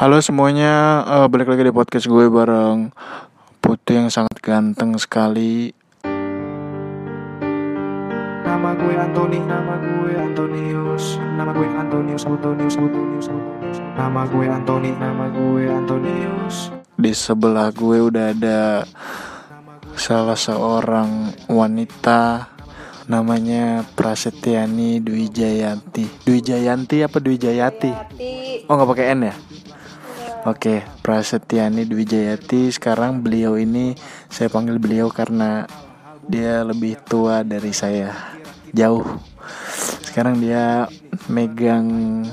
Halo semuanya, uh, balik lagi di podcast gue bareng Putih yang sangat ganteng sekali. Nama gue Anthony, nama gue Antonius, nama gue Antonius, Antonius, Antonius, Antonius. Nama gue Anthony, nama gue Antonius. Di sebelah gue udah ada salah seorang wanita namanya Prasetyani Dwi Jayanti. Dwi Jayanti apa Dwi Jayati? Oh nggak pakai N ya? Oke, Prasetyani Dwi Jayati. Sekarang beliau ini saya panggil beliau karena dia lebih tua dari saya jauh. Sekarang dia megang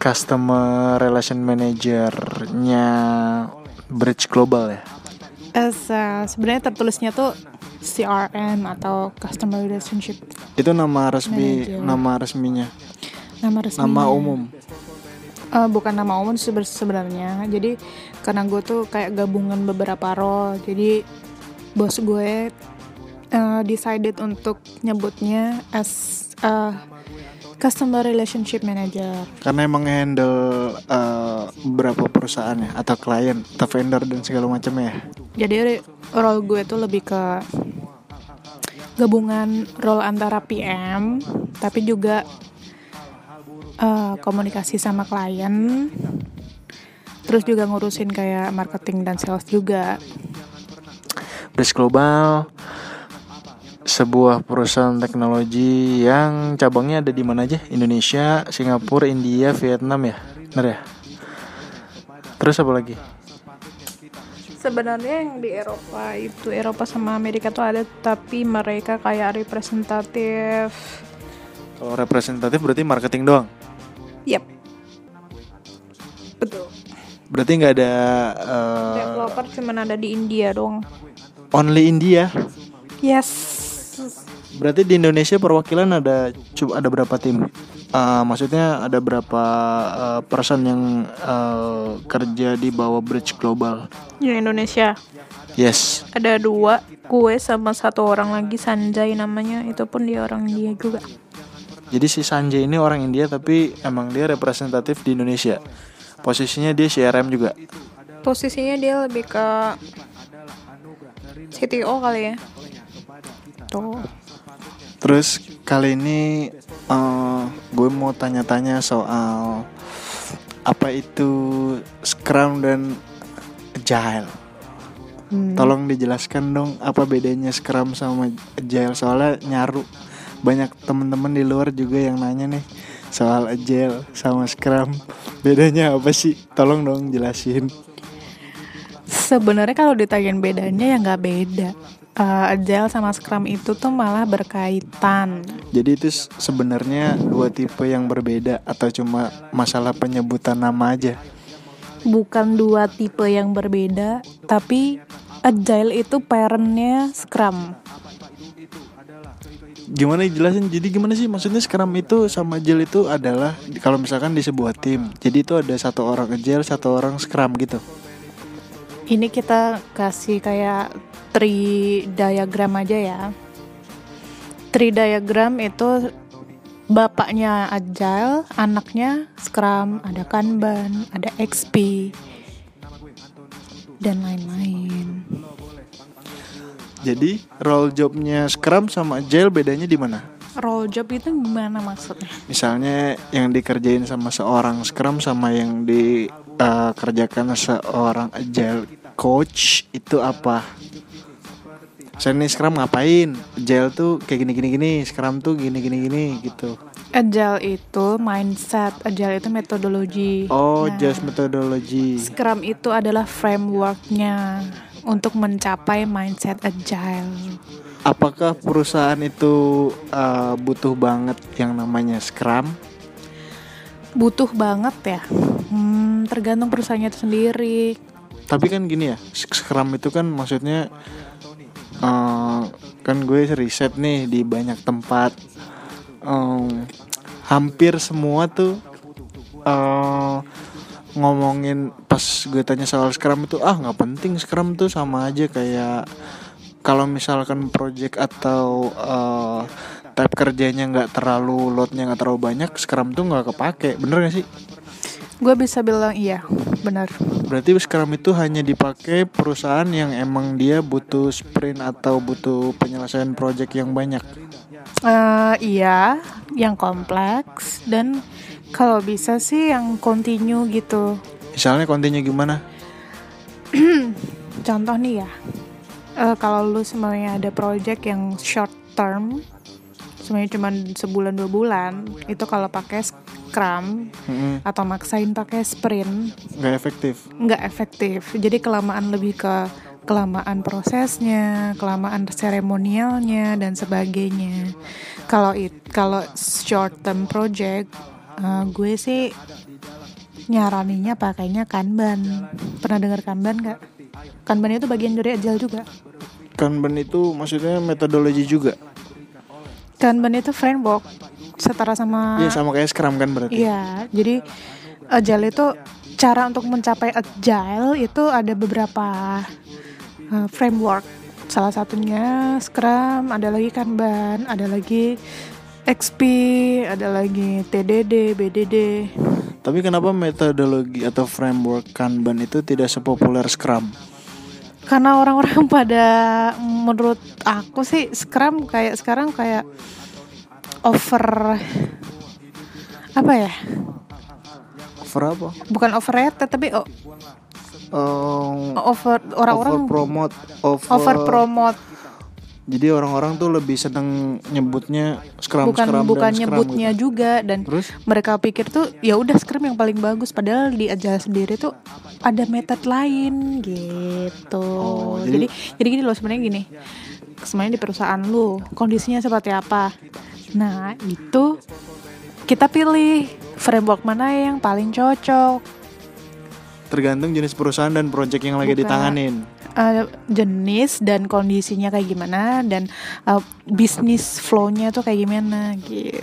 customer relation manager-nya Bridge Global ya. As, uh, sebenarnya tertulisnya tuh CRM atau Customer Relationship Itu nama resmi, Manager. nama resminya, nama resmi. nama umum. Eh, bukan nama umum sebe- sebenarnya. Jadi karena gue tuh kayak gabungan beberapa role. Jadi bos gue eh, decided untuk nyebutnya as uh, Customer Relationship Manager. Karena emang handle uh, beberapa perusahaan ya atau klien atau vendor dan segala macamnya ya. Jadi role gue tuh lebih ke gabungan role antara PM tapi juga eh, komunikasi sama klien. Terus juga ngurusin kayak marketing dan sales juga. Bridge Global sebuah perusahaan teknologi yang cabangnya ada di mana aja? Indonesia, Singapura, India, Vietnam ya. Bener ya? Terus apa lagi? Sebenarnya yang di Eropa itu Eropa sama Amerika tuh ada tapi mereka kayak representatif. Kalau representatif berarti marketing doang. Yep. Betul. Berarti nggak ada uh, Developer cuman ada di India dong. only India. Yes. Berarti di Indonesia perwakilan ada ada berapa tim? Uh, maksudnya ada berapa uh, person yang uh, kerja di bawah Bridge Global? Di Indonesia Yes. ada dua, gue sama satu orang lagi Sanjay namanya, itu pun dia orang dia juga. Jadi si Sanjay ini orang India tapi emang dia representatif di Indonesia. Posisinya dia CRM juga. Posisinya dia lebih ke CTO kali ya. Tuh. Terus kali ini uh, gue mau tanya-tanya soal apa itu Scrum dan Agile. Hmm. Tolong dijelaskan dong apa bedanya Scrum sama Agile soalnya nyaru banyak temen-temen di luar juga yang nanya nih soal Agile sama Scrum bedanya apa sih? Tolong dong jelasin. Sebenarnya kalau ditanyain bedanya ya nggak beda. Eh, Agile sama Scrum itu tuh malah berkaitan. Jadi itu sebenarnya dua tipe yang berbeda atau cuma masalah penyebutan nama aja. Bukan dua tipe yang berbeda, tapi Agile itu parentnya Scrum. Gimana jelasin? Jadi gimana sih maksudnya Scrum itu sama Agile itu adalah kalau misalkan di sebuah tim. Jadi itu ada satu orang Agile, satu orang Scrum gitu. Ini kita kasih kayak tree diagram aja ya. Tree diagram itu bapaknya Agile, anaknya Scrum, ada Kanban, ada XP, dan lain-lain. Jadi role jobnya Scrum sama Agile bedanya di mana? Role job itu gimana maksudnya? Misalnya yang dikerjain sama seorang Scrum sama yang dikerjakan seorang Agile coach itu apa? Saya nih Scrum ngapain? Agile tuh kayak gini gini gini, Scrum tuh gini gini gini gitu. Agile itu mindset, Agile itu metodologi. Oh, Nah, just methodology. Scrum itu adalah frameworknya untuk mencapai mindset Agile. Apakah perusahaan itu uh, butuh banget yang namanya Scrum? Butuh banget ya. Hmm, tergantung perusahaannya itu sendiri. Tapi kan gini ya, Scrum itu kan maksudnya uh, kan gue riset nih di banyak tempat. Um, hampir semua tuh uh, ngomongin pas gue tanya soal Scrum itu ah nggak penting Scrum tuh sama aja kayak kalau misalkan project atau uh, type kerjanya nggak terlalu loadnya nggak terlalu banyak Scrum tuh nggak kepake. Bener gak sih? Gue bisa bilang iya benar Berarti Scrum itu hanya dipakai perusahaan yang emang dia butuh sprint atau butuh penyelesaian project yang banyak. Eh, iya yang kompleks dan kalau bisa sih yang continue gitu. Misalnya kontennya gimana? contoh nih ya. Eh, kalau lu semuanya ada project yang short term semuanya cuma sebulan dua bulan itu kalau pakai scrum Mm-mm, atau maksain pakai sprint nggak efektif. nggak efektif. Jadi kelamaan lebih ke kelamaan prosesnya kelamaan seremonialnya dan sebagainya. Kalau it kalau short term project eh, gue sih nyaraninya pakainya kanban pernah dengar kanban nggak kanban itu bagian dari agile juga Kanban itu maksudnya metodologi juga. kanban itu framework setara sama Iya sama kayak Scrum kan berarti. Iya, jadi agile itu cara untuk mencapai agile itu ada beberapa uh, framework. Salah satunya Scrum, ada lagi Kanban, ada lagi XP, ada lagi TDD, BDD. Tapi kenapa metodologi atau framework Kanban itu tidak sepopuler Scrum? Karena orang-orang pada menurut aku sih Scrum kayak sekarang kayak over apa ya? Over apa? Bukan overrated tapi Oh, over orang-orang over promote, over, over promote Jadi orang-orang tuh lebih seneng nyebutnya Scrum bukan Scrum bukan dan Scrum nyebutnya gitu. juga dan Terus mereka pikir tuh ya udah Scrum yang paling bagus padahal di Agile sendiri tuh ada metode lain gitu. Oh, jadi jadi- jadi gini loh sebenarnya gini. Sebenarnya di perusahaan lu kondisinya seperti apa? Nah, itu kita pilih framework mana yang paling cocok. tergantung jenis perusahaan dan project yang lagi Bukan. ditanganin. Eh, jenis dan kondisinya kayak gimana dan eh, bisnis flow-nya tuh kayak gimana gitu.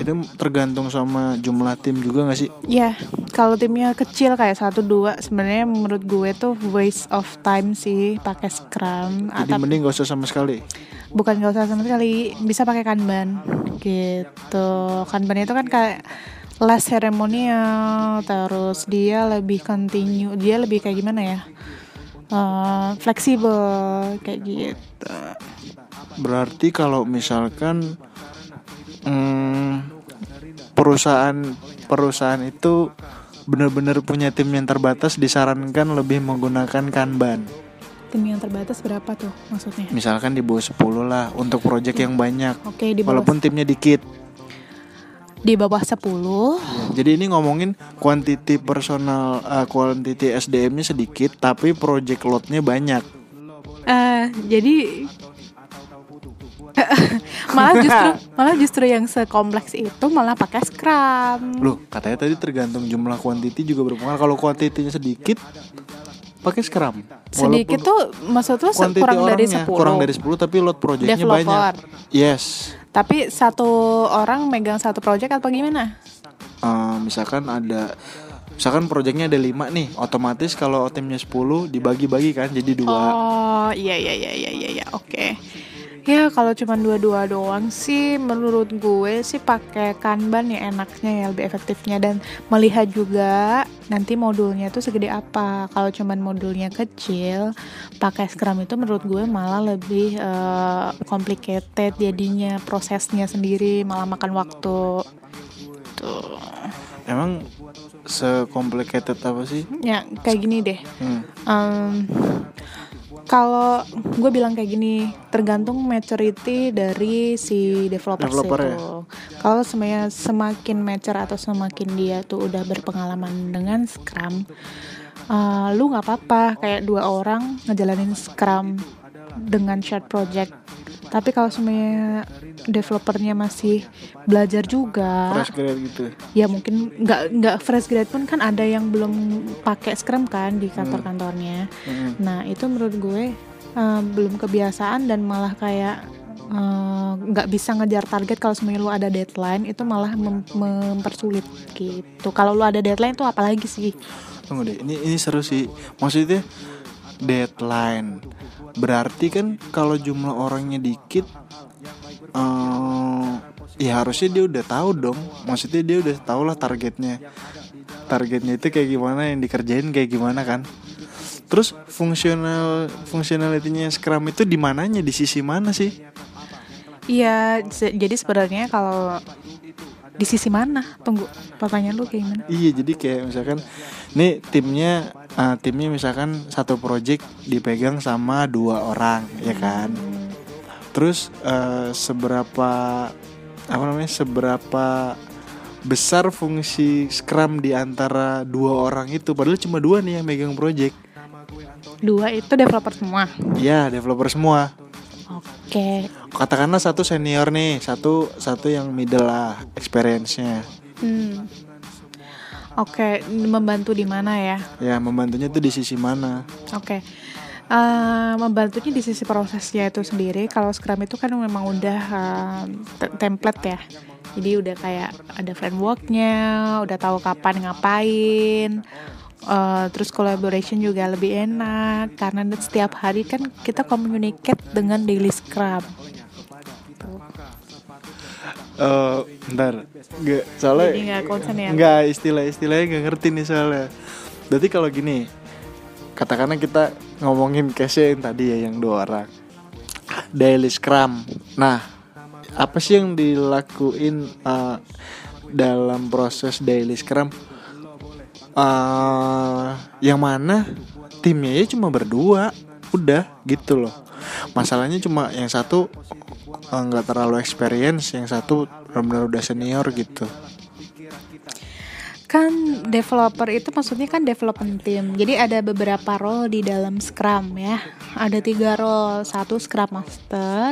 Itu tergantung sama jumlah tim juga gak sih? Ya, kalau timnya kecil kayak satu dua, sebenarnya menurut gue tuh waste of time sih pakai Scrum. Jadi Atau mending gak usah sama sekali. bukan gak usah sama sekali, bisa pakai Kanban gitu. Kanban itu kan kayak less seremonial, terus dia lebih continue, dia lebih kayak gimana ya? Eh, fleksibel kayak gitu. Berarti kalau misalkan hmm, perusahaan perusahaan itu benar-benar punya tim yang terbatas disarankan lebih menggunakan Kanban. Tim yang terbatas berapa tuh maksudnya? Misalkan di bawah 10 lah untuk project yang banyak. Oke, di bawah Walaupun timnya dikit. Di bawah 10 Jadi ini ngomongin quantity personal uh, quantity SDM-nya sedikit tapi project load-nya banyak. Eh, jadi malah justru malah justru yang sekompleks itu malah pakai Scrum. Loh, katanya tadi tergantung jumlah quantity juga berpengaruh. Kalau quantity-nya sedikit pakai Scrum. Sedikit tuh maksud lu kurang dari orangnya 10. kurang dari 10 tapi load project-nya banyak. Yes. Tapi satu orang megang satu project apa gimana? Eh, misalkan ada misalkan projectnya ada 5 nih, otomatis kalau timnya 10 dibagi-bagi kan jadi dua. Oh, iya iya iya iya iya iya, oke. Ya kalau cuma dua-dua doang sih menurut gue sih pakai Kanban ya enaknya ya lebih efektifnya dan melihat juga nanti modulnya tuh segede apa. Kalau cuman modulnya kecil, pakai Scrum itu menurut gue malah lebih eh, complicated jadinya prosesnya sendiri malah makan waktu. Tuh. Emang secomplicated apa sih? Ya kayak gini deh. Hmm. Em, kalau gue bilang kayak gini, tergantung maturity dari si developer Developer ya? itu. Kalau semuanya semakin mature atau semakin dia tuh udah berpengalaman dengan Scrum, eh, lu nggak apa-apa kayak dua orang ngejalanin Scrum dengan shared project. Tapi kalau semuanya developernya masih belajar juga, Fresh grade gitu. ya mungkin nggak nggak fresh grade pun kan ada yang belum pakai Scrum kan di kantor-kantornya. Hmm. Nah itu menurut gue eh, belum kebiasaan dan malah kayak eh, nggak bisa ngejar target kalau semuanya lu ada deadline itu malah mem- mempersulit gitu. Kalau lu ada deadline tuh apalagi sih? Tunggu deh, ini ini seru sih. Maksudnya deadline. Berarti kan kalau jumlah orangnya dikit eh ya harusnya dia udah tahu dong. Maksudnya dia udah tahu lah targetnya. targetnya itu kayak gimana yang dikerjain kayak gimana kan terus fungsional fungsionalitinya Scrum itu di mananya di sisi mana sih Iya, se- jadi sebenarnya kalau di sisi mana? Tunggu, pertanyaan lu kayak gimana? Iya jadi kayak misalkan nih timnya uh, timnya misalkan satu project dipegang sama dua orang ya kan. Terus uh, seberapa apa namanya seberapa besar fungsi Scrum di antara dua orang itu padahal cuma dua nih yang megang project. Dua itu developer semua. Iya developer semua. Oke. Katakanlah satu senior nih, satu satu yang middle lah experience-nya. Hmm. Oke, membantu di mana ya? Ya membantunya tuh di sisi mana? Oke. Eh, membantunya di sisi prosesnya itu sendiri. Kalau Scrum itu kan memang udah te- template ya. Jadi udah kayak ada frameworknya, udah tahu kapan ngapain. Eh, terus collaboration juga lebih enak karena setiap hari kan kita communicate dengan daily Scrum. Eh, bentar, nggak soalnya nggak konsen ya? nggak istilah-istilahnya nggak ngerti nih soalnya. Berarti kalau gini, katakanlah kita ngomongin case yang tadi ya yang dua orang, daily scrum. Nah, apa sih yang dilakuin eh, dalam proses daily scrum? eh yang mana timnya ya cuma berdua, udah gitu loh. Masalahnya cuma yang satu nggak terlalu experience, yang satu benar-benar udah senior gitu. Kan developer itu maksudnya kan development team. Jadi ada beberapa role di dalam Scrum ya. Ada tiga role. Satu Scrum Master,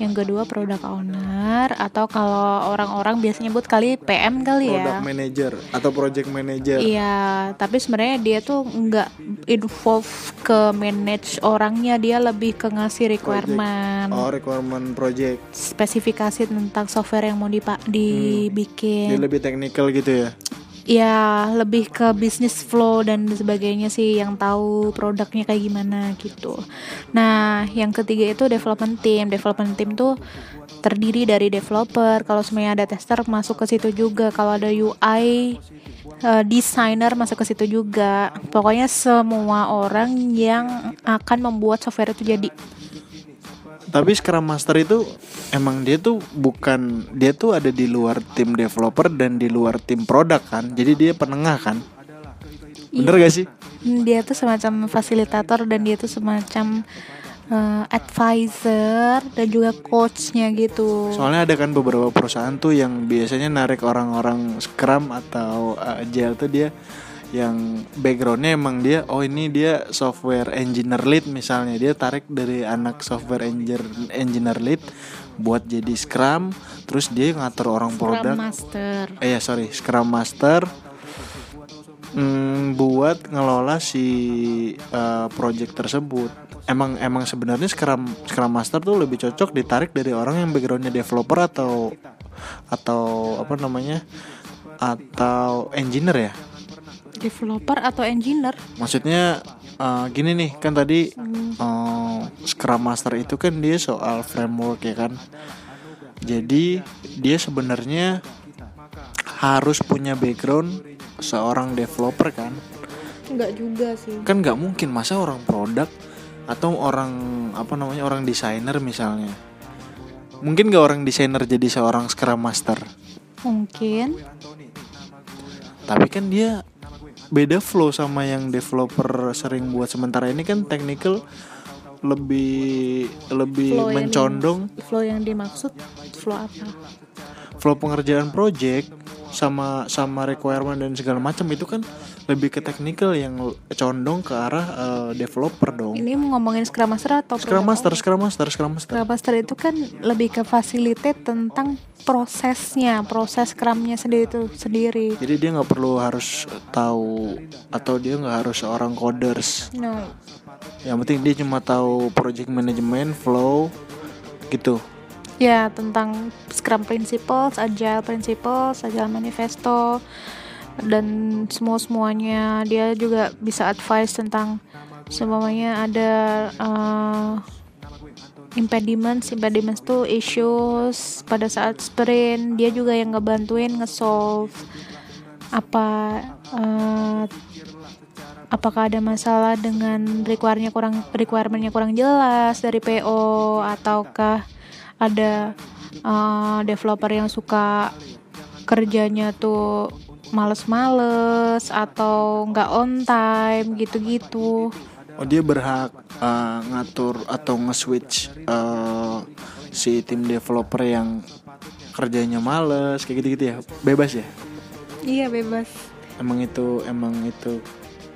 yang kedua Product Owner, atau kalau orang-orang biasanya nyebut kali PM kali ya. Product manager atau project manager. Iya, tapi sebenarnya dia tuh nggak involve ke manage orangnya, dia lebih ke ngasih requirement, Oh, requirement project. spesifikasi tentang software yang mau dipa- dibikin. Dia lebih technical gitu ya. Ya lebih ke bisnis flow dan sebagainya sih yang tahu produknya kayak gimana gitu. Nah, yang ketiga itu development team. Development team tuh terdiri dari developer. Kalau semuanya ada tester masuk ke situ juga. Kalau ada UI eh, designer masuk ke situ juga. Pokoknya semua orang yang akan membuat software itu jadi. Tapi Scrum Master itu emang dia tuh bukan dia tuh ada di luar tim developer dan di luar tim produk kan. Jadi dia penengah kan. Bener gak sih? Hmm, Dia tuh semacam fasilitator dan dia tuh semacam eh, advisor dan juga coachnya gitu. Soalnya ada kan beberapa perusahaan tuh yang biasanya narik orang-orang Scrum atau uh, Agile tuh dia yang backgroundnya emang dia oh ini dia software engineer lead misalnya. Dia tarik dari anak software engineer engineer lead buat jadi Scrum terus dia ngatur orang Scrum produk. Master. eh ya sorry Scrum Master mm, buat ngelola si uh, project tersebut. Emang emang sebenarnya Scrum Scrum Master tuh lebih cocok ditarik dari orang yang backgroundnya developer atau atau apa namanya atau engineer ya Developer atau engineer? maksudnya uh, gini nih kan tadi uh, Scrum Master itu kan dia soal framework ya kan jadi dia sebenarnya harus punya background seorang developer kan Enggak juga sih. kan nggak mungkin masa orang produk atau orang apa namanya orang desainer misalnya mungkin nggak orang desainer jadi seorang Scrum Master Mungkin. tapi kan dia beda flow sama yang developer sering buat sementara ini kan technical lebih lebih Flow yang mencondong di- flow yang dimaksud flow apa? flow pengerjaan project sama sama requirement dan segala macam itu kan lebih ke technical yang condong ke arah eh, developer dong. Ini mau ngomongin Scrum Master atau Scrum Master? Scrum Master, Scrum Master. Scrum Master itu kan lebih ke facilitate tentang prosesnya, proses Scrumnya sendiri itu sendiri. Jadi dia nggak perlu harus tahu atau dia nggak harus seorang coders. No. Yang penting dia cuma tahu project management, flow, gitu. Ya, tentang Scrum Principles, Agile Principles, Agile Manifesto, dan semua-semuanya. Dia juga bisa advice tentang semuanya ada uh, impediments. Impediments tuh issues pada saat sprint. Dia juga yang ngebantuin nge-solve apa eh, apakah ada masalah dengan requirementnya kurang requirementnya kurang jelas dari PO ataukah ada eh, developer yang suka kerjanya tuh males-males atau nggak on time gitu-gitu. Oh dia berhak uh, ngatur atau nge-switch uh, si tim developer yang kerjanya males kayak gitu-gitu ya? Bebas ya? Iya bebas. Emang itu emang itu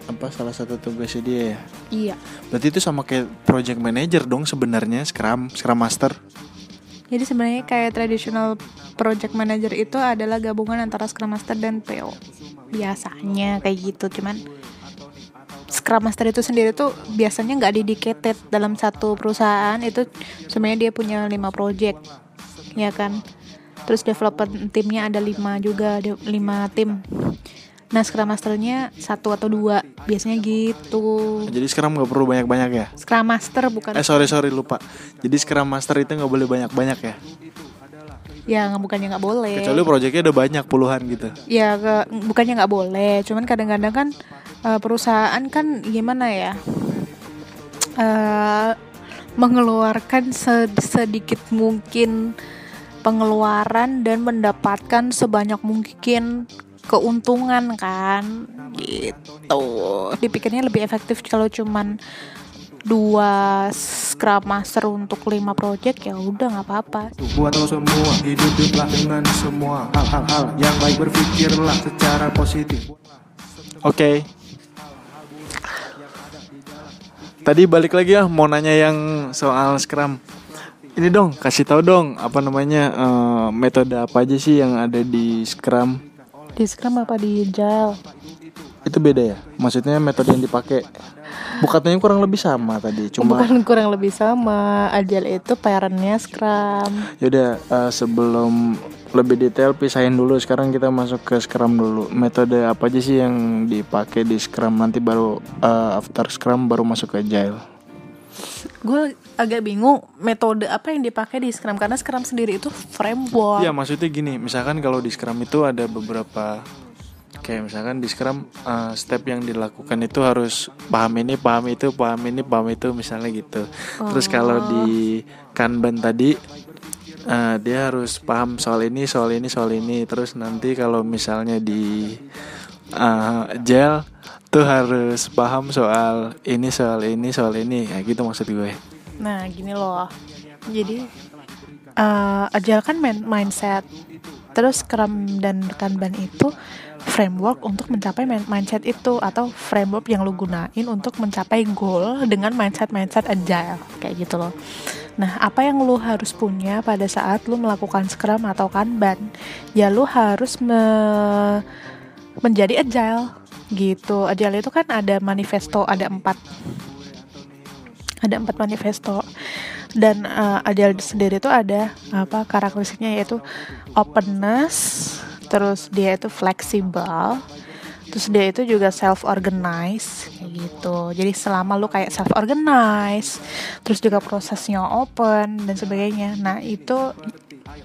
apa salah satu tugasnya dia ya? Iya. Berarti itu sama kayak project manager dong sebenarnya scrum scrum master Jadi sebenarnya kayak traditional project manager itu adalah gabungan antara Scrum Master dan PO. Biasanya kayak gitu, cuman Scrum Master itu sendiri tuh biasanya nggak dedicated dalam satu perusahaan itu sebenarnya dia punya lima project, ya kan. Terus developer timnya ada lima juga, lima tim. Nah Scrum Masternya satu atau dua, biasanya gitu. jadi scrum nggak perlu banyak-banyak ya? Scrum Master bukan eh sorry sorry lupa. Jadi scrum master itu nggak boleh banyak-banyak ya? Ya bukannya nggak boleh. kecuali projectnya udah banyak puluhan gitu. Ya ke, bukannya nggak boleh cuman kadang-kadang kan eh, perusahaan kan gimana ya eh mengeluarkan se- sedikit mungkin pengeluaran dan mendapatkan sebanyak mungkin keuntungan kan gitu dipikirnya lebih efektif kalau cuman dua scrum master untuk lima project ya udah nggak apa-apa Buat lo semua Hiduplah dengan semua Hal-hal yang baik berpikirlah secara positif Oke. Tadi balik lagi ya mau nanya yang soal Scrum. Ini dong, kasih tahu dong apa namanya eh, metode apa aja sih yang ada di Scrum? Di scrum apa di agile Itu beda ya? Maksudnya metode yang dipakai. Bukannya kurang lebih sama tadi, cuma bukan kurang lebih sama agile itu parentnya scrum. Yaudah eh, sebelum lebih detail pisahin dulu. Sekarang kita masuk ke Scrum dulu. Metode apa aja sih yang dipakai di Scrum? Nanti baru eh, after Scrum baru masuk ke Agile gue agak bingung metode apa yang dipakai di Scrum karena Scrum sendiri itu framework. Iya maksudnya gini misalkan kalau di Scrum itu ada beberapa kayak misalkan di Scrum eh, step yang dilakukan itu harus paham ini paham itu paham ini paham itu misalnya gitu. Terus kalau di Kanban tadi eh, dia harus paham soal ini soal ini soal ini. Terus nanti kalau misalnya di eh, Agile tuh harus paham soal ini soal ini soal ini. Kayak gitu maksud gue. Nah gini loh, jadi eh agile kan main- mindset, terus Scrum dan Kanban itu framework untuk mencapai mindset itu atau framework yang lu gunain untuk mencapai goal dengan mindset mindset agile kayak gitu loh. Nah, apa yang lu harus punya pada saat lu melakukan Scrum atau Kanban? Ya lu harus me- menjadi agile gitu. Agile itu kan ada manifesto, ada empat. Ada empat manifesto. Dan uh, agile sendiri itu ada apa karakteristiknya yaitu openness terus dia itu fleksibel terus dia itu juga self organize gitu. Jadi selama lu kayak self organize terus juga prosesnya open dan sebagainya. Nah itu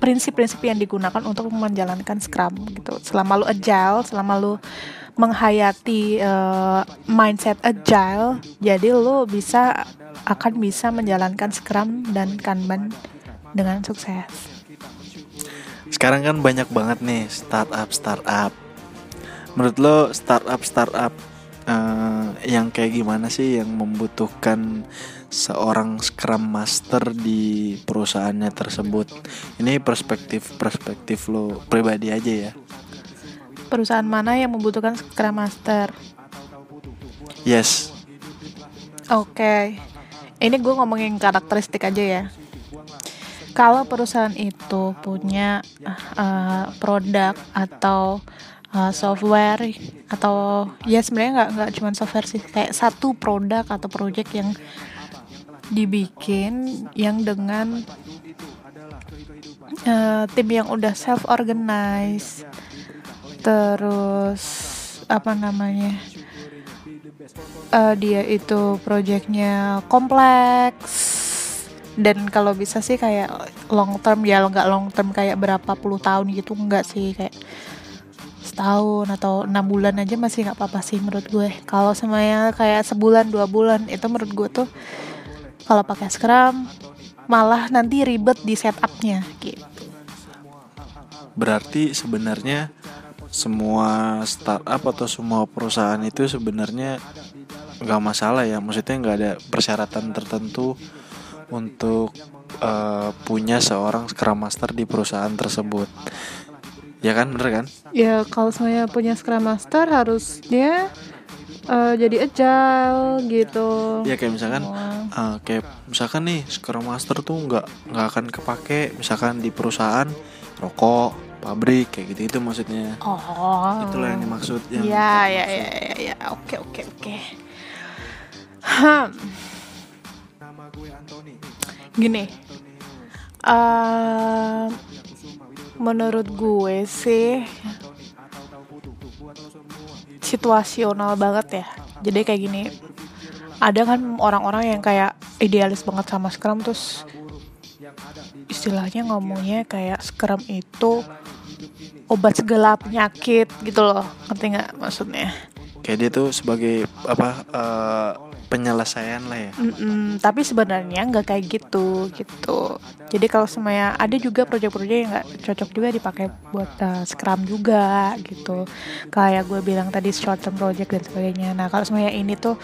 prinsip-prinsip yang digunakan untuk menjalankan scrum gitu. Selama lu agile selama lu menghayati uh, mindset agile jadi lu bisa akan bisa menjalankan scrum dan kanban dengan sukses. Sekarang kan banyak banget nih startup startup. Menurut lo startup startup eh, yang kayak gimana sih yang membutuhkan seorang scrum master di perusahaannya tersebut? Ini perspektif perspektif lo pribadi aja ya perusahaan mana yang membutuhkan scrum master? Yes. Oke, ini gue ngomongin karakteristik aja ya. Kalau perusahaan itu punya uh, produk atau uh, software atau ya sebenarnya nggak nggak cuma software sih, kayak satu produk atau project yang dibikin yang dengan uh, tim yang udah self organize, terus apa namanya? eh, dia itu proyeknya kompleks. Dan kalau bisa sih kayak long term ya nggak long term kayak berapa puluh tahun gitu enggak sih. Kayak setahun atau enam bulan aja masih nggak apa-apa sih menurut gue. Kalau semuanya kayak sebulan dua bulan itu menurut gue tuh kalau pakai scrum malah nanti ribet di setupnya gitu. Berarti sebenarnya semua startup atau semua perusahaan itu sebenarnya nggak masalah ya. Maksudnya nggak ada persyaratan tertentu untuk eh, punya seorang Scrum Master di perusahaan tersebut. Ya kan, bener kan? ya kalau semuanya punya scrum master harusnya eh, jadi agile gitu Ya kayak misalkan eh, kayak misalkan nih Scrum Master tuh nggak nggak akan kepake misalkan di perusahaan rokok, pabrik kayak gitu itu maksudnya. oh. Itulah yang dimaksud yang ya ya ya ya ya oke oke oke. Gini. Eh, menurut gue sih situasional banget ya. Jadi kayak gini ada kan orang-orang yang kayak idealis banget sama Scrum terus istilahnya ngomongnya kayak Scrum itu obat segala penyakit gitu loh. Ngerti nggak maksudnya? Kayak dia tuh sebagai apa eh, penyelesaian lah ya. Mm-mm, tapi sebenarnya nggak kayak gitu gitu. Jadi kalau semuanya ada juga proyek-proyek yang nggak cocok juga dipakai buat uh, scrum juga gitu. Kayak gue bilang tadi short term project dan sebagainya. Nah kalau semuanya ini tuh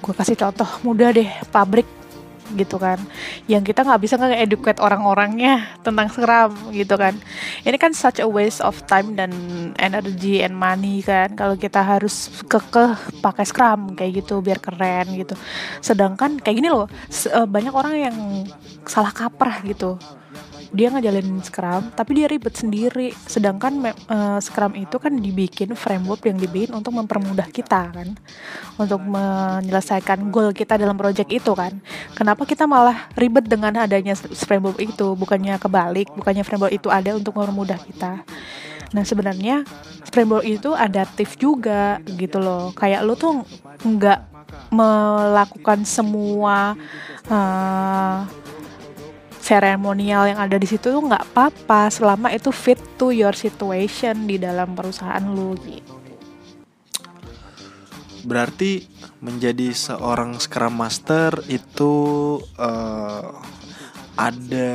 gue kasih contoh mudah deh pabrik gitu kan. Yang kita nggak bisa nggak educate orang-orangnya tentang scrum gitu kan. Ini kan such a waste of time dan energy and money kan. Kalau kita harus kekeh pakai scrum kayak gitu biar keren gitu. Sedangkan kayak gini loh eh, banyak orang yang salah kaprah gitu dia ngejalanin scrum tapi dia ribet sendiri. Sedangkan eh, scrum itu kan dibikin framework yang dibikin untuk mempermudah kita kan? Untuk menyelesaikan goal kita dalam project itu kan? Kenapa kita malah ribet dengan adanya framework itu? Bukannya kebalik bukannya framework itu ada untuk mempermudah kita. Nah sebenarnya framework itu adaptif juga gitu loh. Kayak lo tuh nggak melakukan semua eh, seremonial yang ada di situ tuh nggak apa-apa selama itu fit to your situation di dalam perusahaan lu gitu. Berarti menjadi seorang Scrum Master itu eh, ada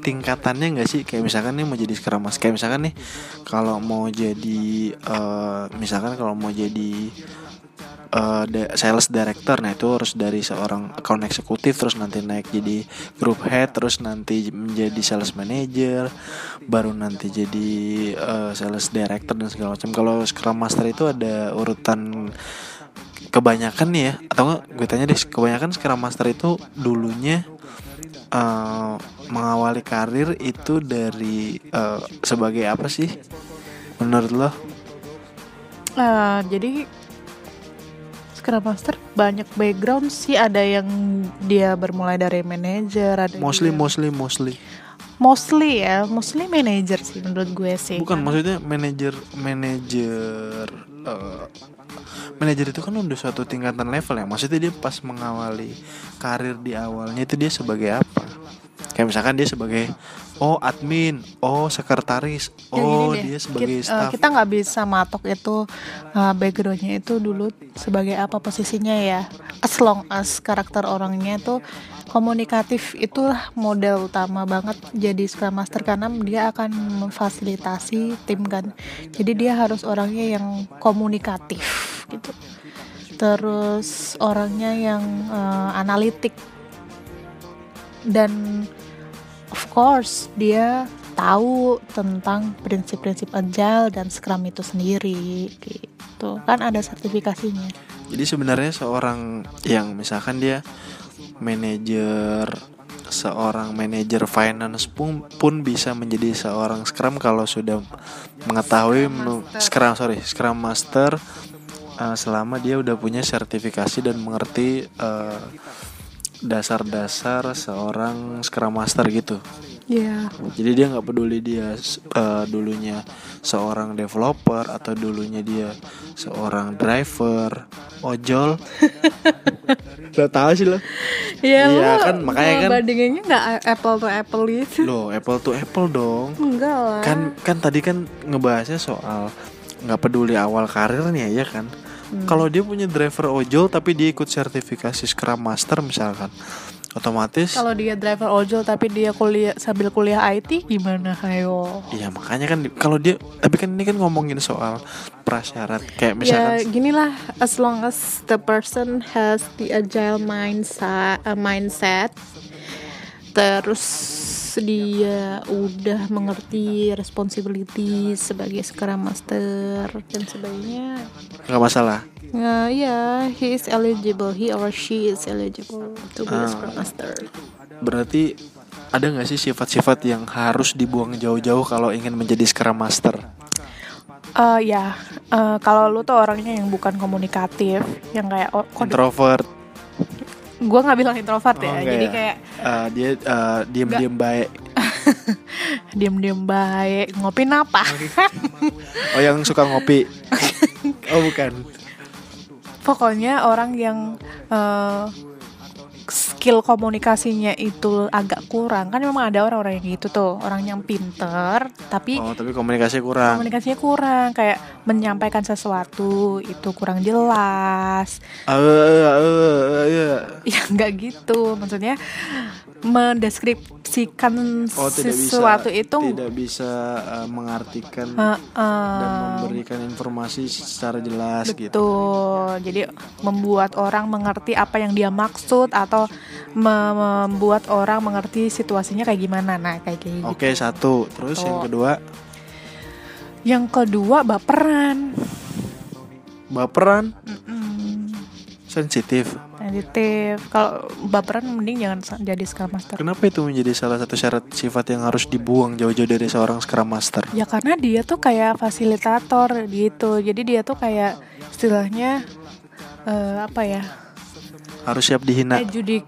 tingkatannya nggak sih? Kayak misalkan nih mau jadi Scrum Master, kayak misalkan nih kalau mau jadi eh, misalkan kalau mau jadi da- sales director, nah itu harus dari seorang account eksekutif terus nanti naik jadi group head terus nanti menjadi sales manager baru nanti jadi eh, sales director dan segala macam. Kalau Scrum Master itu ada urutan kebanyakan nih ya atau gue tanya deh kebanyakan Scrum Master itu dulunya eh, mengawali karir itu dari eh, sebagai apa sih? Menurut lo? Eh, jadi Scrum Master? Banyak background sih ada yang dia bermulai dari manager ada mostly juga- mostly mostly mostly. Ya mostly manager sih menurut gue sih. Bukan maksudnya manajer manajer eh, manajer itu kan udah suatu tingkatan level ya. Maksudnya dia pas mengawali karir di awalnya itu dia sebagai apa kayak misalkan dia sebagai oh admin oh sekretaris Ya, oh deh, dia sebagai kit- eh, staff. kita nggak bisa matok itu eh, backgroundnya itu dulu sebagai apa posisinya ya. As long as karakter orangnya itu komunikatif itulah model utama banget jadi scrum master karena dia akan memfasilitasi tim kan. Jadi dia harus orangnya yang komunikatif gitu. Terus orangnya yang eh, analitik. Dan of course dia tahu tentang prinsip-prinsip agile dan scrum itu sendiri gitu kan ada sertifikasinya Jadi sebenarnya seorang yang misalkan dia manajer seorang manajer finance pun pun bisa menjadi seorang scrum kalau sudah mengetahui me- Master. scrum sorry scrum master uh, selama dia udah punya sertifikasi dan mengerti uh, dasar-dasar seorang scrum master gitu. ya Jadi dia nggak peduli dia uh, dulunya seorang developer atau dulunya dia seorang driver ojol. lo tahu sih lo? ya Iya, lo kan, makanya kan- bandingannya nggak apple to apple gitu Lo apple to apple dong. enggak lah Kan kan tadi kan ngebahasnya soal nggak peduli awal karirnya ya kan Hmm. kalau dia punya driver ojol tapi dia ikut sertifikasi Scrum Master misalkan otomatis Kalau dia driver ojol tapi dia kuliah sambil kuliah IT gimana ayo? Iya makanya kan kalau dia tapi kan ini kan ngomongin soal prasyarat kayak Ya misalkan gini lah, as long as the person has the agile mindset, uh, mindset, terus dia udah mengerti responsibility sebagai scrum master dan sebagainya. nggak masalah. Ya, ya, he is eligible, he or she is eligible to be a Ah. scrum master. Berarti ada nggak sih sifat-sifat yang harus dibuang jauh-jauh kalau ingin menjadi Scrum Master? Eh ya, eh, kalau lu tuh orangnya yang bukan komunikatif, yang kayak oh, Introvert, gue nggak bilang introvert ya, Oh, jadi ya? kayak eh, dia eh, diem-diem baik. diem-diem baik, ngopi apa? Oh yang suka ngopi? oh bukan. Pokoknya orang yang eh, skill komunikasinya itu agak kurang kan memang ada orang-orang yang gitu tuh orang yang pinter tapi Oh tapi komunikasi kurang. komunikasinya kurang kayak menyampaikan sesuatu itu kurang jelas Eh, eh, eh, eh. ya nggak gitu maksudnya mendeskripsikan Oh tidak bisa. sesuatu itu tidak bisa eh, mengartikan eh, dan eh, memberikan informasi secara jelas gitu. Betul. Jadi membuat orang mengerti apa yang dia maksud atau me- membuat orang mengerti situasinya kayak gimana. Nah, kayak gitu. Oke satu. Terus yang Tuh. kedua Yang kedua baperan. baperan, Mm-mm. sensitif. Sensitif. Kalau baperan mending jangan jadi Scrum Master. Kenapa itu menjadi salah satu syarat sifat yang harus dibuang jauh-jauh dari seorang Scrum Master? Ya karena dia tuh kayak fasilitator gitu. Jadi dia tuh kayak istilahnya eh, apa ya? Harus siap dihina, judik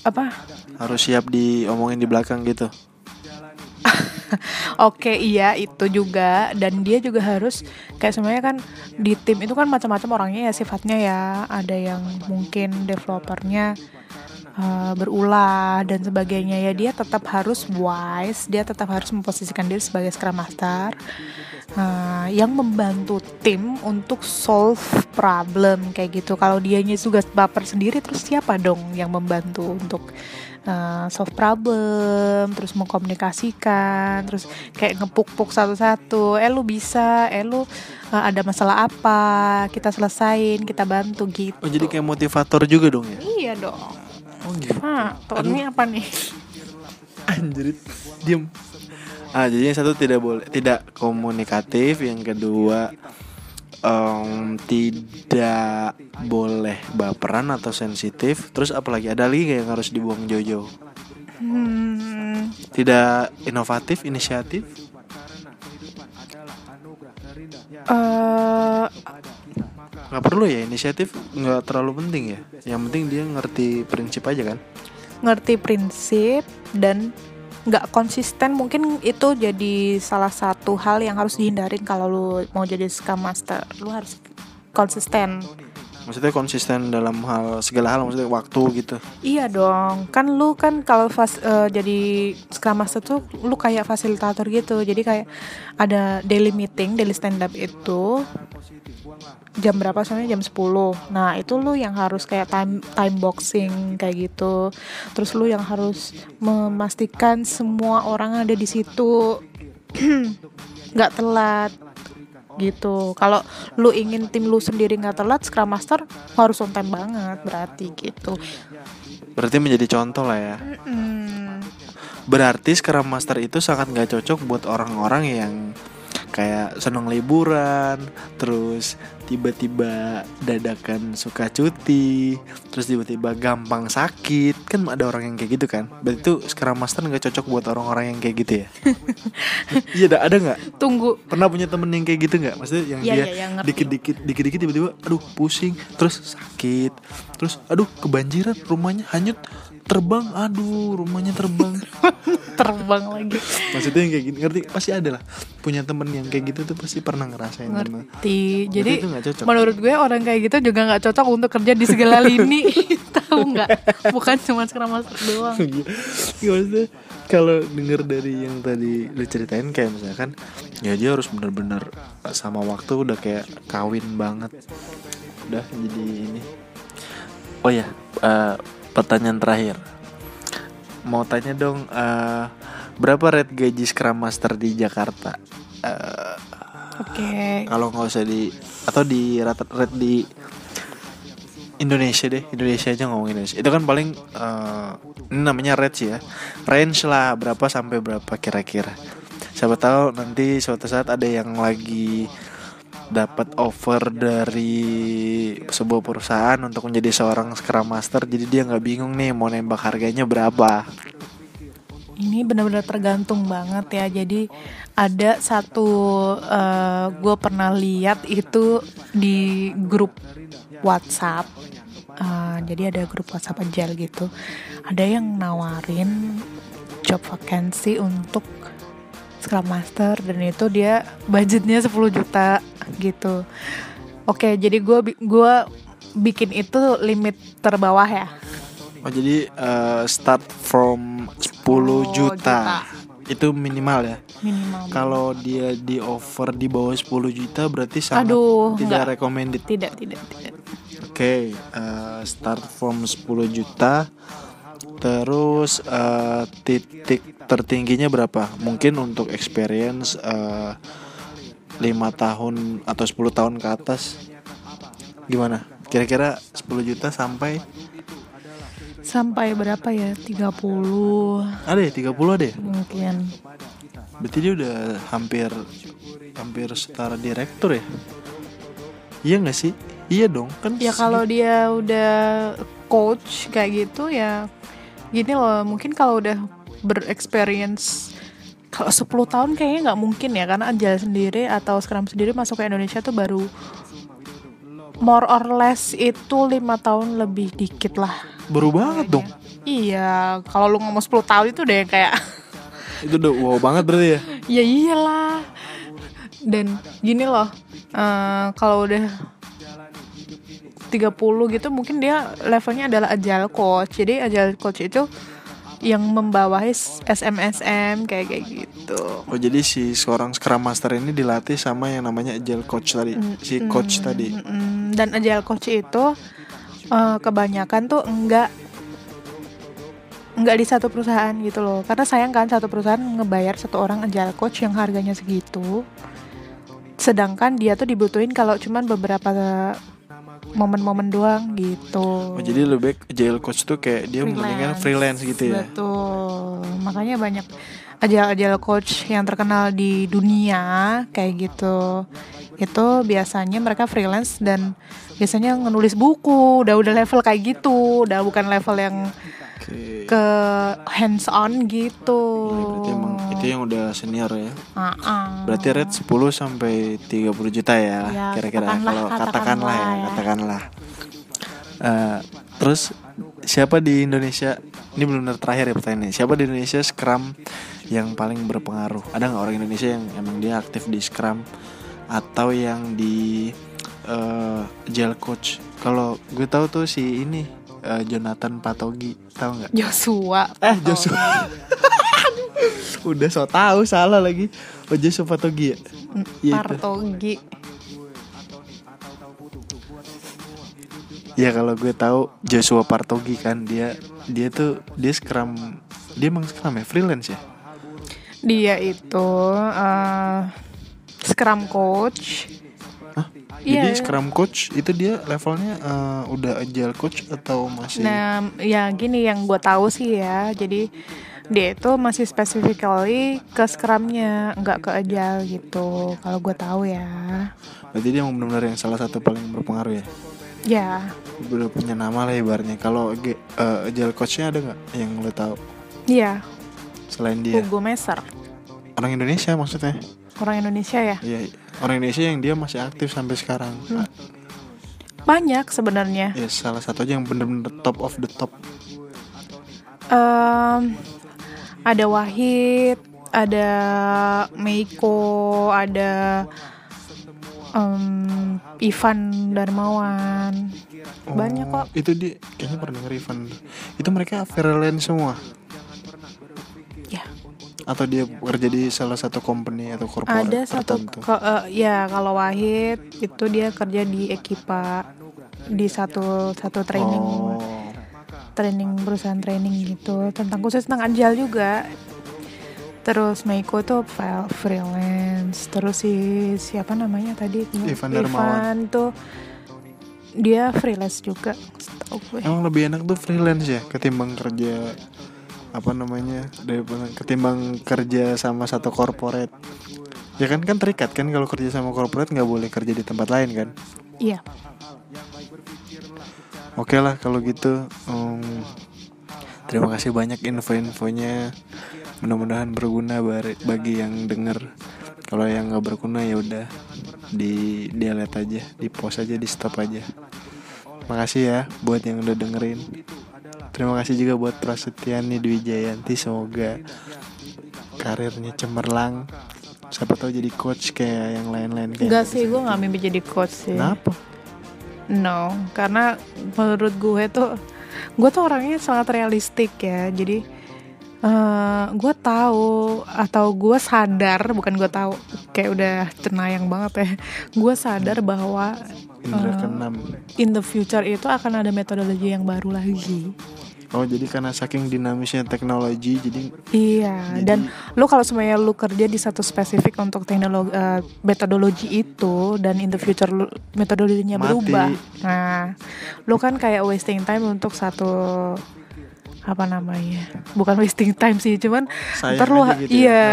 apa? harus siap diomongin di belakang gitu. Oke iya itu juga. Dan dia juga harus kayak sebenarnya kan di tim itu kan macam-macam orangnya ya sifatnya ya. Ada yang mungkin developernya uh, berulah dan sebagainya. Ya dia tetap harus wise dia tetap harus memposisikan diri sebagai scrum master uh, yang membantu tim untuk solve problem kayak gitu. Kalau dianya juga baper sendiri terus siapa dong yang membantu untuk uh, solve problem, terus mengkomunikasikan, terus kayak ngepuk-puk satu-satu. Eh lu bisa, eh lu uh, ada masalah apa, kita selesain, kita bantu gitu. Oh jadi kayak motivator juga dong ya? Iya dong. Oh gitu. Tahun ini apa nih? Anjir, diem. Ah jadi yang satu tidak boleh, tidak komunikatif. Yang kedua em, tidak boleh baperan atau sensitif. Terus apalagi ada lagi yang harus dibuang jauh-jauh? Hmm, Tidak inovatif, inisiatif. eh, nggak perlu ya inisiatif nggak terlalu penting ya yang penting dia ngerti prinsip aja kan ngerti prinsip dan nggak konsisten mungkin itu jadi salah satu hal yang harus dihindarin kalau lu mau jadi scrum master. Lu harus konsisten. Maksudnya konsisten dalam hal segala hal maksudnya waktu gitu. Iya dong, kan lu kan kalau fas, eh, jadi Scrum Master tuh lu kayak fasilitator gitu. Jadi kayak ada daily meeting, daily stand up itu jam berapa soalnya jam 10. Nah, itu lu yang harus kayak time time boxing kayak gitu. Terus lu yang harus memastikan semua orang ada di situ nggak telat gitu. Kalau lu ingin tim lu sendiri nggak telat, Scrum Master harus on time banget berarti gitu. berarti menjadi contoh lah ya Hmm. berarti Scrum Master itu sangat nggak cocok buat orang-orang yang kayak senang liburan terus tiba-tiba dadakan suka cuti terus tiba-tiba gampang sakit. Kan ada orang yang kayak gitu kan? Berarti itu Scrum Master nggak cocok buat orang-orang yang kayak gitu ya? Iya ada ada nggak? Tunggu. pernah punya temen yang kayak gitu nggak? Maksudnya yang Iya, dia ngerti. dikit-dikit dikit-dikit tiba-tiba aduh pusing terus sakit terus aduh kebanjiran rumahnya hanyut terbang. Aduh rumahnya terbang. Terbang lagi. Maksudnya yang kayak gini ngerti? Pasti ada lah. Punya temen yang kayak gitu tuh pasti pernah ngerasain temen. ngerti. Jadi itu cocok. menurut gue orang kayak gitu juga nggak cocok untuk kerja di segala lini. Tahu nggak? Bukan cuma scrum master doang. Iya, maksudnya kalau denger dari yang tadi lu ceritain kayak misalkan ya dia harus bener-bener sama waktu udah kayak kawin banget. Udah jadi ini. Oh ya eh, pertanyaan terakhir. Mau tanya dong eh, berapa rate gaji Scrum Master di Jakarta? Eh, oke. kalau nggak usah di atau di rate rate di Indonesia deh Indonesia aja ngomong Indonesia. Itu kan paling eh, ini namanya range ya. Range lah berapa sampai berapa kira-kira. Siapa tahu nanti suatu saat ada yang lagi dapat offer dari sebuah perusahaan untuk menjadi seorang scrum master jadi dia nggak bingung nih mau nembak harganya berapa. Ini benar-benar tergantung banget ya. Jadi ada satu gue pernah lihat itu di grup WhatsApp. Eh, jadi ada grup WhatsApp aja gitu. Ada yang nawarin job vacancy untuk Scrum Master dan itu dia budgetnya 10 juta gitu. Oke jadi gue gua bikin itu limit terbawah ya? Oh jadi eh, start from 10 10 juta. itu minimal ya? Minimal. Kalau dia di offer di bawah 10 juta berarti sangat Aduh, tidak enggak. recommended. Tidak tidak tidak. Oke, eh, start from 10 juta. Terus eh, titik tertingginya berapa? Mungkin untuk experience eh, 5 tahun atau 10 tahun ke atas. Gimana? Kira-kira 10 juta sampai sampai berapa ya 30 ada ya 30 ada ya? mungkin Berarti dia udah hampir hampir setara direktur ya? Iya nggak sih? Iya dong, kan ya kalau dia udah coach kayak gitu ya gini loh mungkin kalau udah berexperience kalau 10 tahun kayaknya nggak mungkin ya karena Agile sendiri atau Scrum sendiri masuk ke Indonesia tuh baru more or less itu lima tahun lebih dikit lah baru banget dong. iya kalau lu ngomong 10 tahun itu deh kayak Itu udah wow banget berarti ya? ya iyalah dan gini loh eh, kalau udah 30 gitu mungkin dia levelnya adalah agile coach jadi agile coach itu yang membawahi SMSM kayak kayak gitu. Oh jadi si seorang Scrum Master ini dilatih sama yang namanya Agile Coach tadi, si coach tadi. Mm, dan agile coach itu eh, kebanyakan tuh enggak enggak di satu perusahaan gitu loh. Karena sayang kan satu perusahaan ngebayar satu orang agile coach yang harganya segitu. Sedangkan dia tuh dibutuhin kalau cuman beberapa momen-momen doang gitu Oh jadi lebih baik Agile Coach tuh kayak dia mendingan freelance gitu ya. Betul. Makanya banyak agile-agile coach yang terkenal di dunia kayak gitu. Itu biasanya mereka freelance dan biasanya ngenulis buku, udah udah level kayak gitu, udah bukan level yang Ke hands on gitu. Berarti emang itu yang udah senior ya. Ah, ah. Berarti rate 10 sampai 30 juta ya, Ya, kira-kira katakanlah, kalau katakanlah, katakanlah ya, ya. katakanlah. Eh, terus siapa di Indonesia? Ini benar-benar terakhir ya pertanyaannya. Siapa di Indonesia Scrum yang paling berpengaruh? Ada nggak orang Indonesia yang emang dia aktif di Scrum atau yang di eh Agile Coach? Kalau gue tahu tuh si ini eh, Jonathan Patogi, tahu nggak? Joshua. Eh Joshua. Udah so tahu salah lagi. Oh Joshua Patogi ya? Iya, itu. Partogi. Ya kalau gue tahu Joshua Partogi kan dia dia tuh dia scrum dia emang scrum ya freelance ya. Dia itu eh, Scrum coach. Iya. Jadi scrum coach itu dia levelnya eh, udah agile coach atau masih Nah, ya gini yang gue tahu sih ya. Jadi dia itu masih specifically ke scrumnya, nggak ke agile gitu. Kalau gue tahu ya. berarti dia emang benar-benar yang salah satu paling berpengaruh ya. Ya, Udah punya nama lah ibaratnya. Kalau eh, agile coachnya ada nggak yang lo tahu iya. selain dia? Hugo Messer, Orang Indonesia maksudnya. Orang Indonesia ya. Iya, orang Indonesia yang dia masih aktif sampai sekarang. Hmm. Banyak sebenarnya. Ya salah satu aja yang bener-bener top of the top. Em, ada Wahid, ada Meiko, ada em, Ivan Darmawan. Banyak kok. Oh, Itu di kayaknya pernah denger Ivan. Itu mereka freelance semua atau dia kerja di salah satu company atau corporate ada satu ko- eh, ya kalau Wahid itu dia kerja di Ekipa di satu satu training Oh. training perusahaan training gitu tentang khusus tentang agile juga terus Meiko tuh file freelance terus si siapa namanya tadi Ivan Darmawan. tuh dia freelance juga setahu gue Emang lebih enak tuh freelance ya ketimbang kerja apa namanya daripada ketimbang kerja sama satu corporate. Ya kan kan terikat kan kalau kerja sama corporate nggak boleh kerja di tempat lain kan. iya Oke lah kalau gitu. em, terima kasih banyak info-infonya. Mudah-mudahan berguna bagi yang denger. Kalau yang nggak berguna ya udah di delete aja, di post aja, di stop aja. Makasih ya buat yang udah dengerin. Terima kasih juga buat Prasetyani Dwi Jayanti. Semoga karirnya cemerlang. Siapa tahu jadi coach kayak yang lain-lain. enggak gitu. sih gue nggak mimpi jadi coach sih Kenapa? no karena menurut gue tuh gue tuh orangnya sangat realistik ya jadi eh gue tahu atau gue sadar bukan gue tahu kayak udah cenayang banget ya gue sadar bahwa keenam. in the future itu akan ada metodologi yang baru lagi Oh jadi karena saking dinamisnya teknologi jadi iya Jadi- dan lu kalau semuanya lu kerja di satu spesifik untuk teknologi eh, metodologi itu dan in the future lu, metodologinya Mati. berubah nah lu kan kayak wasting time untuk satu apa namanya bukan wasting time sih cuman sayang ntar lu aja gitu ya, iya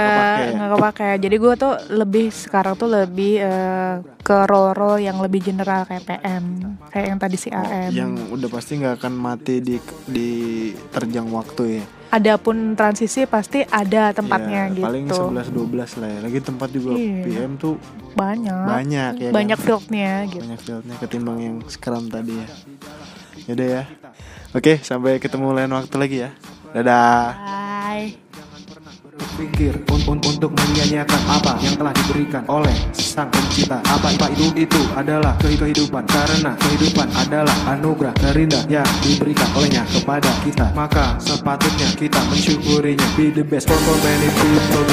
nggak kepake ya. kepake jadi gue tuh lebih sekarang tuh lebih eh, ke role role yang lebih general kayak PM kayak yang tadi si AM yang udah pasti nggak akan mati di di terjang waktu ya. adapun transisi pasti ada tempatnya Ya, gitu Paling 11 12 lah ya. Lagi tempat juga Iya. PM tuh banyak banyak ya. banyak kan? fieldnya gitu banyak fieldnya ketimbang yang Scrum tadi ya. Yaudah ya. Oke, sampai ketemu lain waktu lagi ya. Dadah. bye. Berpikir un un untuk menyia-nyiakan apa yang telah diberikan oleh sang pencipta. Apa apa itu itu adalah kehi- kehidupan. Karena kehidupan adalah anugerah terindah yang diberikan olehnya kepada kita. Maka sepatutnya kita mensyukurinya. Be the best. For, for many people